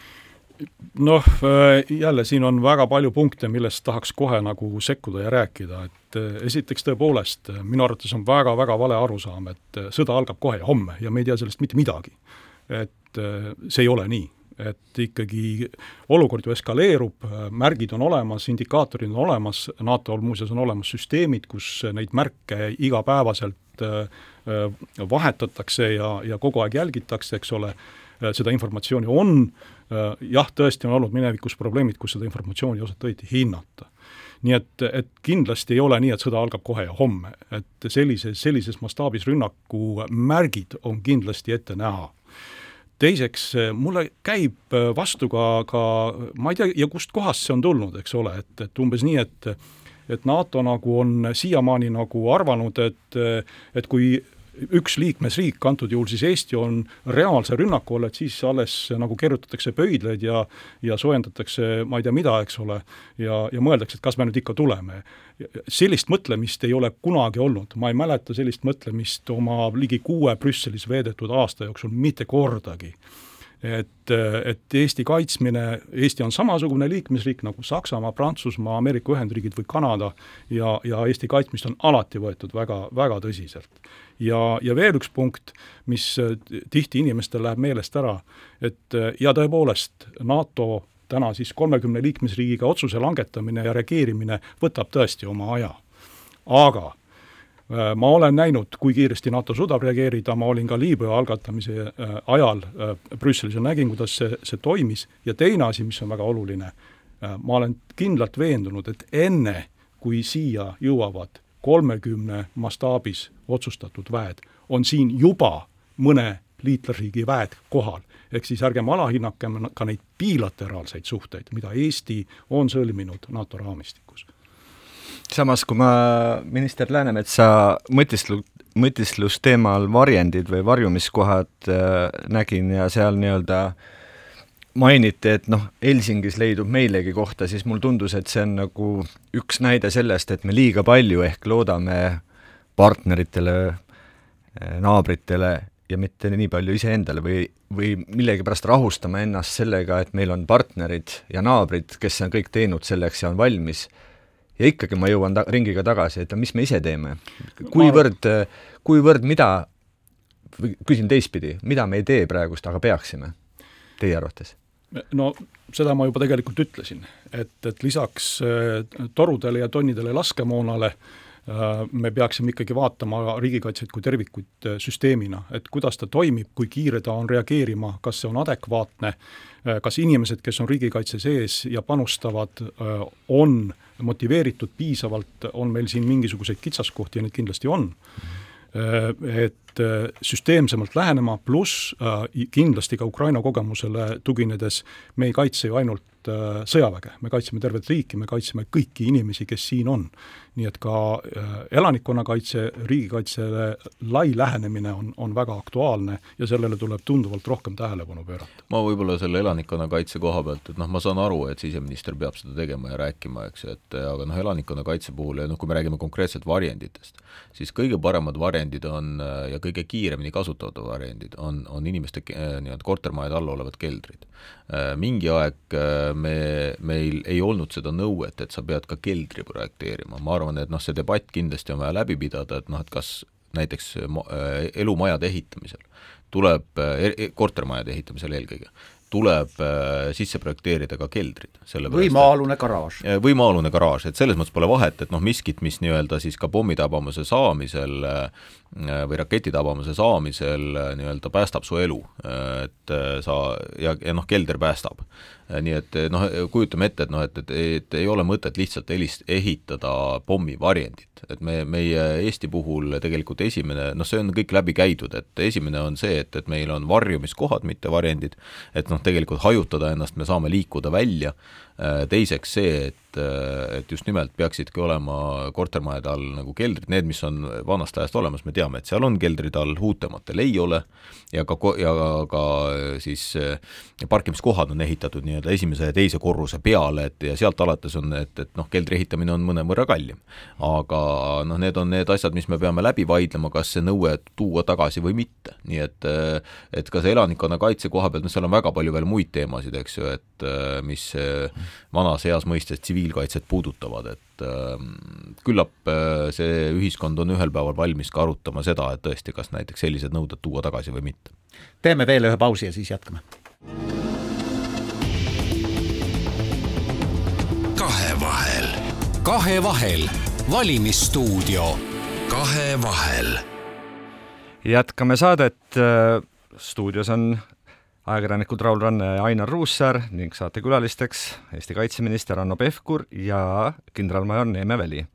noh, äh, jälle siin on väga palju punkte, millest tahaks kohe nagu sekkuda ja rääkida, et äh, esiteks tõepoolest, äh, minu arvates on väga-väga vale arusaam, et sõda algab kohe ja homme ja me ei tea sellest mitte midagi. et see ei ole nii, et ikkagi olukord ju eskaleerub, märgid on olemas, indikaatorid on olemas, NATO-l muuseas on olemas süsteemid, kus neid märke igapäevaselt vahetatakse ja, ja kogu aeg jälgitakse, eks ole, seda informatsiooni on jah, tõesti on olnud minevikus probleemid, kus seda informatsiooni ei osata õieti hinnata. nii et, et kindlasti ei ole nii, et sõda algab kohe ja homme, et sellises, sellises mastaabis rünnaku märgid on kindlasti ette näha teiseks, mulle käib vastu ka, ka ma ei tea, ja kust kohast see on tulnud, eks ole, et, et umbes nii, et et NATO nagu on siiamaani nagu arvanud, et, et kui üks liikmesriik, antud juhul siis Eesti, on reaalse rünnaku all, et siis alles nagu kerutatakse pöidlaid ja ja soojendatakse ma ei tea mida, eks ole, ja, ja mõeldakse, et kas me nüüd ikka tuleme. sellist mõtlemist ei ole kunagi olnud, ma ei mäleta sellist mõtlemist oma ligi kuue Brüsselis veedetud aasta jooksul mitte kordagi et, et Eesti kaitsmine, Eesti on samasugune liikmesriik nagu Saksamaa, Prantsusmaa, Ameerika Ühendriigid või Kanada ja, ja Eesti kaitsmist on alati võetud väga, väga tõsiselt. Ja, ja veel üks punkt, mis tihti inimestel läheb meelest ära, et ja tõepoolest, NATO täna siis kolmekümne liikmesriigiga otsuse langetamine ja reageerimine võtab tõesti oma aja. aga Äh, ma olen näinud, kui kiiresti NATO suudab reageerida, ma olin ka Liibüa algatamise äh, ajal äh, Brüsselis ja nägin, kuidas see, see toimis ja teine asi, mis on väga oluline, ma olen kindlalt veendunud, et enne, kui siia jõuavad kolmekümne mastaabis otsustatud väed, on siin juba mõne liitlasriigi väed kohal. ehk siis ärgem alahinnakem ka neid bilateraalseid suhteid, mida Eesti on sõlminud NATO raamistikus samas, kui ma minister Läänemetsa mõtisklu-, mõtisklus teemal varjendid või varjumiskohad äh, nägin ja seal nii-öelda mainiti, et noh, Helsingis leidub meilegi kohta, siis mulle tundus, et see on nagu üks näide sellest, et me liiga palju ehk loodame partneritele, äh, naabritele ja mitte nii palju iseendale või, või millegipärast rahustame ennast sellega, et meil on partnerid ja naabrid, kes on kõik teinud selleks ja on valmis ja ikkagi ma jõuan ta-, ringiga tagasi, et mis me ise teeme. kuivõrd, kuivõrd, mida, küsin teistpidi, mida me ei tee praegust, aga peaksime, teie arvates? No seda ma juba tegelikult ütlesin, et, et lisaks äh, torudele ja tonnidele laskemoonale äh, me peaksime ikkagi vaatama riigikaitset kui tervikut äh, süsteemina, et kuidas ta toimib, kui kiire ta on reageerima, kas see on adekvaatne, kas inimesed, kes on riigikaitse sees ja panustavad, on motiveeritud piisavalt, on meil siin mingisuguseid kitsaskohti ja neid kindlasti on. Et süsteemsemalt lähenema, pluss äh, kindlasti ka Ukraina kogemusele tuginedes me ei kaitse ju ainult äh, sõjaväge, me kaitseme tervet riiki, me kaitseme kõiki inimesi, kes siin on. nii et ka elanikkonnakaitse, riigikaitsele lai lähenemine on, on väga aktuaalne ja sellele tuleb tunduvalt rohkem tähelepanu pöörata. ma võib-olla selle elanikkonnakaitse koha pealt, et noh, ma saan aru, et siseminister peab seda tegema ja rääkima, eks et aga noh, elanikkonnakaitse puhul ja noh, kui me räägime konkreetselt varjenditest, siis kõige paremad varjendid on ja kõige kiiremini kasutatavad variandid on, on inimeste nii-öelda kortermajade all olevad keldrid. mingi aeg me, meil ei olnud seda nõuet, et sa pead ka keldri projekteerima, ma arvan, et noh, see debatt kindlasti on vaja läbi pidada, et noh, et kas näiteks elumajade ehitamisel tuleb, e-, kortermajade ehitamisel eelkõige, tuleb äh, sisse projekteerida ka keldrid. või maa-alune garaaž. Äh, või maa-alune garaaž, et selles mõttes pole vahet, et noh, miskit, mis nii-öelda siis ka pommitabamuse saamisel äh, või raketitabamuse saamisel nii-öelda päästab su elu, et sa ja, ja noh, kelder päästab. nii et noh, kujutame ette, et noh, et, et, et ei ole mõtet lihtsalt helist-, ehitada pommivarjendit, et me, meie Eesti puhul tegelikult esimene, noh, see on kõik läbi käidud, et esimene on see, et, et meil on varjumiskohad, mitte varjendid, et noh, tegelikult hajutada ennast me saame liikuda välja, teiseks see, et et, et just nimelt peaksidki olema kortermajade all nagu keldrid, need, mis on vanast ajast olemas, me teame, et seal on keldrid all, uutematel ei ole, ja ka, ja ka siis parkimiskohad on ehitatud nii-öelda esimese ja teise korruse peale, et ja sealt alates on, et, et noh, keldri ehitamine on mõnevõrra kallim. aga noh, need on need asjad, mis me peame läbi vaidlema, kas see nõue tuua tagasi või mitte, nii et et ka see elanikkonnakaitse koha pealt, noh, seal on väga palju veel muid teemasid, eks ju, et mis vanas heas mõistes tsiviil tsiviilkaitset puudutavad, et äh, küllap äh, see ühiskond on ühel päeval valmis ka arutama seda, et tõesti, kas näiteks sellised nõuded tuua tagasi või mitte. teeme veel ühe pausi ja siis jätkame. kahevahel. kahevahel, valimisstuudio. kahevahel. jätkame saadet, äh, stuudios on ajakirjanikud Raul Ranne ja Ainar Ruussaar ning saatekülalisteks Eesti kaitseminister Hanno Pevkur ja kindralmajor Neeme Väli.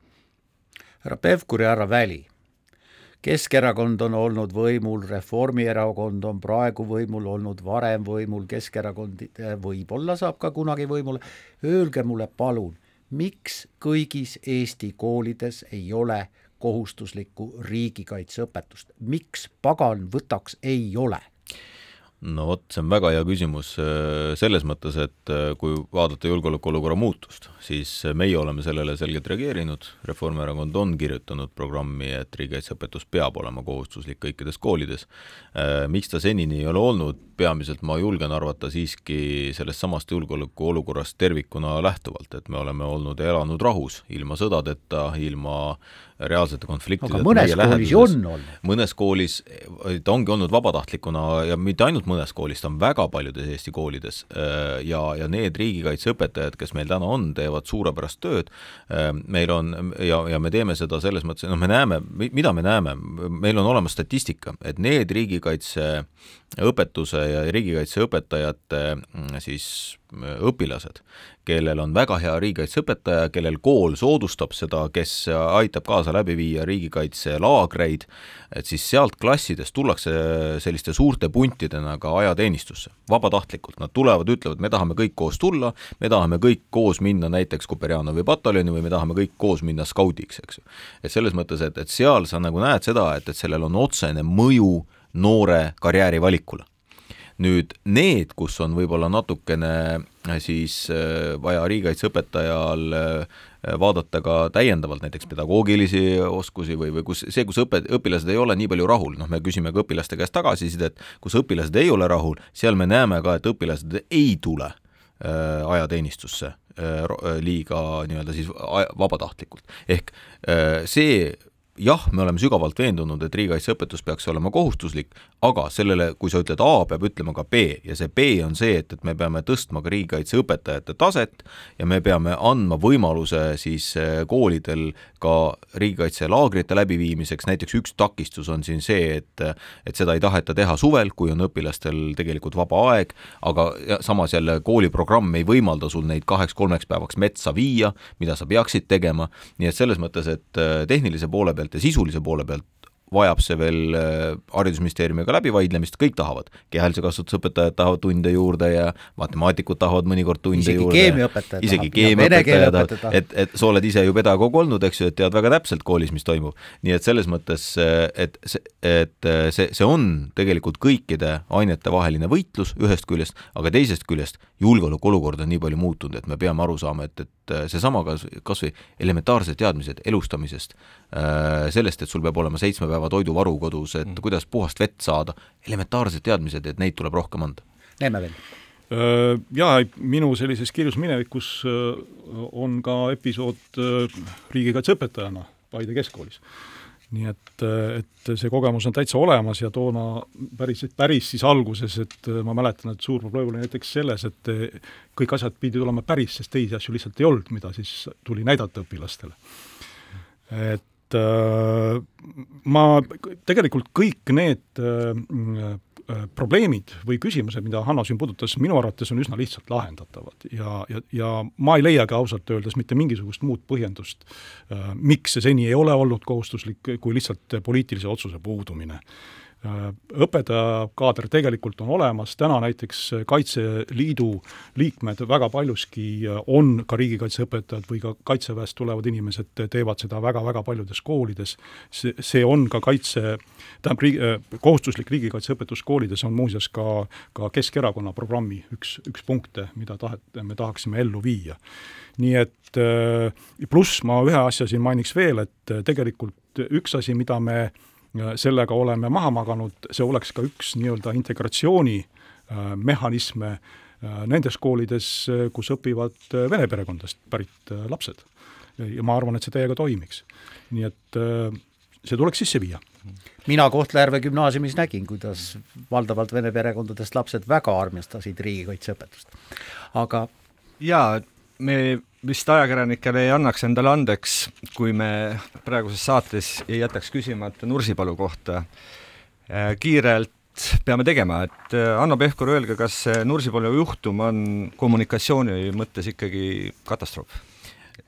härra Pevkur ja härra Väli, Keskerakond on olnud võimul, Reformierakond on praegu võimul olnud, varem võimul, Keskerakond võib-olla saab ka kunagi võimule, öelge mulle palun, miks kõigis Eesti koolides ei ole kohustuslikku riigikaitseõpetust, miks pagan võtaks ei ole? No vot, see on väga hea küsimus äh, selles mõttes, et äh, kui vaadata julgeolekuolukorra muutust, siis äh, meie oleme sellele selgelt reageerinud, Reformierakond on kirjutanud programmi, et riigikaitseõpetus peab olema kohustuslik kõikides koolides. Miks ta senini ei ole olnud, peamiselt ma julgen arvata siiski sellest samast julgeolekuolukorrast tervikuna lähtuvalt, et me oleme olnud ja elanud rahus, ilma sõdadeta, ilma reaalsete konfliktideta. aga mõnes koolis ju on olnud. mõnes koolis ta ongi olnud vabatahtlikuna ja mitte ainult mõnes koolis, ta on väga paljudes Eesti koolides ja, ja need riigikaitseõpetajad, kes meil täna on, teevad suurepärast tööd, meil on ja, ja me teeme seda selles mõttes, noh, me näeme, mida me näeme, meil on olemas statistika, et need riigikaitse õpetuse ja riigikaitseõpetajate mm, siis mm, õpilased, kellel on väga hea riigikaitseõpetaja, kellel kool soodustab seda, kes aitab kaasa läbi viia riigikaitselaagreid, et siis sealt klassidest tullakse selliste suurte puntidena ka ajateenistusse, vabatahtlikult, nad tulevad, ütlevad, me tahame kõik koos tulla, me tahame kõik koos minna näiteks Kuperjanovi pataljoni või me tahame kõik koos minna skaudiks, eks ju. et selles mõttes, et, et seal sa nagu näed seda, et, et sellel on otsene mõju noore karjäärivalikule. nüüd need, kus on võib-olla natukene äh, siis äh, vaja riigikaitseõpetajal äh, vaadata ka täiendavalt näiteks pedagoogilisi oskusi või, või kus see, kus õpe, õpilased ei ole nii palju rahul, noh, me küsime ka õpilaste käest tagasisidet, kus õpilased ei ole rahul, seal me näeme ka, et õpilased ei tule ajateenistusse liiga nii-öelda siis vabatahtlikult. ehk see jah, me oleme sügavalt veendunud, et riigikaitseõpetus peaks olema kohustuslik, aga sellele, kui sa ütled A, peab ütlema ka B ja see B on see, et, et me peame tõstma ka riigikaitseõpetajate taset ja me peame andma võimaluse siis eh, koolidel ka riigikaitselaagrite läbiviimiseks, näiteks üks takistus on siin see, et et seda ei taheta teha suvel, kui on õpilastel tegelikult vaba aeg, aga samas jälle kooliprogramm ei võimalda sul neid kaheks-kolmeks päevaks metsa viia, mida sa peaksid tegema, nii et selles mõttes, et eh, tehnilise poole pealt pealt ja sisulise poole pealt vajab see veel äh, Haridusministeeriumiga läbivaidlemist, kõik tahavad. kehalise kasvatuse õpetajad tahavad tunde juurde ja matemaatikud tahavad mõnikord tunde isegi juurde. keemiaõpetaja isegi keemiaõpetaja tahab, et, et sa oled ise ju pedagoog olnud, eks ju, et tead väga täpselt koolis, mis toimub. nii et selles mõttes, et see, et see, see on tegelikult kõikide ainete vaheline võitlus ühest küljest, aga teisest küljest julgeolekuolukord on nii palju muutunud, et me peame aru saama, et, et seesama kas, kas või elementaarsed teadmised elustamisest, sellest, et sul peab olema seitsme päeva toiduvaru kodus, et mm. kuidas puhast vett saada, elementaarsed teadmised, et neid tuleb rohkem anda. Neeme veel Jaa, minu sellises kirjus minevikus on ka episood riigikaitseõpetajana Paide keskkoolis. nii et, et see kogemus on täitsa olemas ja toona päris, päris siis alguses, et ma mäletan, et suur probleem oli näiteks selles, et kõik asjad pidid olema päris, sest teisi asju lihtsalt ei olnud, mida siis tuli näidata õpilastele. et äh, ma, tegelikult kõik need äh, probleemid või küsimused, mida Hanno siin puudutas, minu arvates on üsna lihtsalt lahendatavad ja, ja, ja ma ei leiagi ausalt öeldes mitte mingisugust muud põhjendust äh,, miks see seni ei ole olnud kohustuslik, kui lihtsalt poliitilise otsuse puudumine. Äh, õpetajakaader tegelikult on olemas, täna näiteks Kaitseliidu liikmed väga paljuski äh, on ka riigikaitseõpetajad või ka Kaitseväest tulevad inimesed teevad seda väga-väga paljudes koolides, see, see on ka kaitse, tähendab, riigi, äh, kohustuslik riigikaitseõpetus koolides on muuseas ka, ka Keskerakonna programmi üks, üks punkte, mida tahet-, me tahaksime ellu viia. nii et pluss ma ühe asja siin mainiks veel, et tegelikult üks asi, mida me sellega oleme maha maganud, see oleks ka üks nii-öelda integratsioonimehhanisme äh, äh, nendes koolides, äh, kus õpivad vene perekondadest pärit lapsed. ja ma arvan, et see täiega toimiks. nii et see tuleks sisse viia. mina Kohtla-Järve gümnaasiumis nägin, kuidas valdavalt vene perekondadest lapsed väga armastasid riigikaitseõpetust. aga jaa, me vist ajakirjanikele ei annaks endale andeks, kui me praeguses saates ei jätaks küsimata Nursipalu kohta. Äh, kiirelt peame tegema, et äh, Hanno Pevkur, öelge, kas see Nursipalu juhtum on kommunikatsiooni mõttes ikkagi katastroof?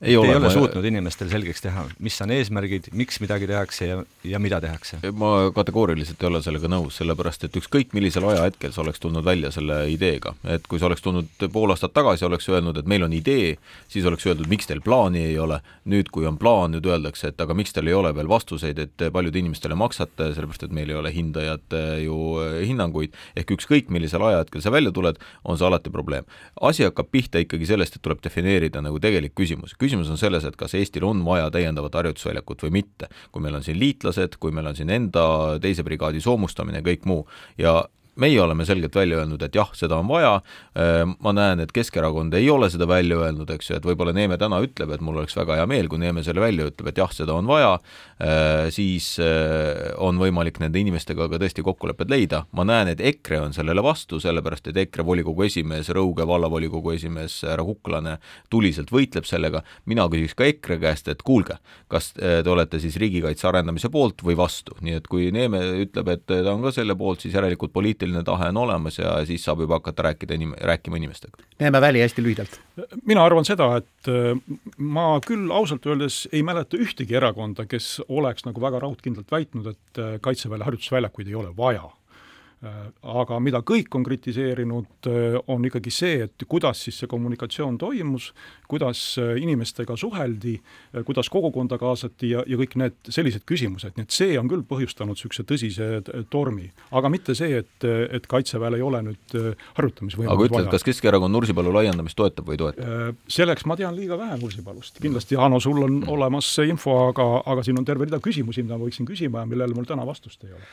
Ei ole, ole ma... suutnud inimestele selgeks teha, mis on eesmärgid, miks midagi tehakse ja, ja mida tehakse? ma kategooriliselt ei ole sellega nõus, sellepärast et ükskõik millisel ajahetkel sa oleks tulnud välja selle ideega, et kui sa oleks tulnud pool aastat tagasi, oleks öelnud, et meil on idee, siis oleks öeldud, miks teil plaani ei ole, nüüd kui on plaan, nüüd öeldakse, et aga miks teil ei ole veel vastuseid, et paljud inimestele maksate, sellepärast et meil ei ole hindajate ju hinnanguid, ehk ükskõik millisel ajahetkel sa välja tuled, on see alati probleem. asi hakkab pihta ikkagi sellest, et tuleb defineerida nagu tegelik küsimus küsimus on selles, et kas Eestil on vaja täiendavat harjutusväljakut või mitte. kui meil on siin liitlased, kui meil on siin enda teise brigaadi soomustamine kõik muu ja meie oleme selgelt välja öelnud, et jah, seda on vaja, äh, ma näen, et Keskerakond ei ole seda välja öelnud, eks ju, et võib-olla Neeme täna ütleb, et mul oleks väga hea meel, kui Neeme selle välja ütleb, et jah, seda on vaja, äh, siis äh, on võimalik nende inimestega ka tõesti kokkulepped leida, ma näen, et EKRE on sellele vastu, sellepärast et EKRE volikogu esimees, Rõuge vallavolikogu esimees härra Kuklane tuliselt võitleb sellega, mina küsiks ka EKRE käest, et kuulge, kas te olete siis riigikaitse arendamise poolt või vastu, nii et kui Neeme ütleb, et ta on ka selle poolt, siis järelikult poliitiline poliitiline tahe on olemas ja siis saab juba hakata rääkida inim-, rääkima inimestega. Neeme Väli hästi lühidalt. mina arvan seda, et äh, ma küll ausalt öeldes ei mäleta ühtegi erakonda, kes oleks nagu väga raudkindlalt väitnud, et äh, Kaitseväele harjutusväljakuid ei ole vaja aga mida kõik on kritiseerinud, äh, on ikkagi see, et kuidas siis see kommunikatsioon toimus, kuidas äh, inimestega suheldi, kuidas kogukonda kaasati ja, ja kõik need sellised küsimused, nii et see on küll põhjustanud niisuguse tõsise tormi. aga mitte see, et, et Kaitseväel ei ole nüüd harjutamisvõimalust aga ütle, kas Keskerakond Nursipalu laiendamist toetab või ei toeta? Selleks ma tean liiga vähe Nursipalust, kindlasti Hanno, sul on mm. olemas see info, aga, aga siin on terve rida küsimusi, mida ma võiksin küsima ja millele mul täna vastust ei ole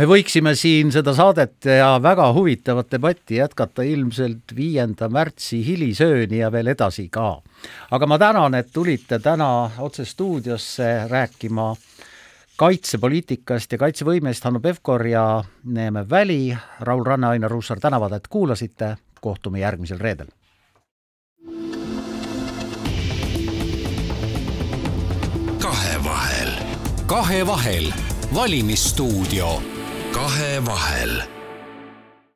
me võiksime siin seda saadet ja väga huvitavat debatti jätkata ilmselt viienda märtsi hilisööni ja veel edasi ka. aga ma tänan, et tulite täna otse stuudiosse rääkima kaitsepoliitikast ja kaitsevõimest, Hanno Pevkor ja Neeme Väli, Raul Ranne, Ainar Ruussaar tänavad, et kuulasite, kohtume järgmisel reedel. kahevahel. kahevahel, valimisstuudio kahevahel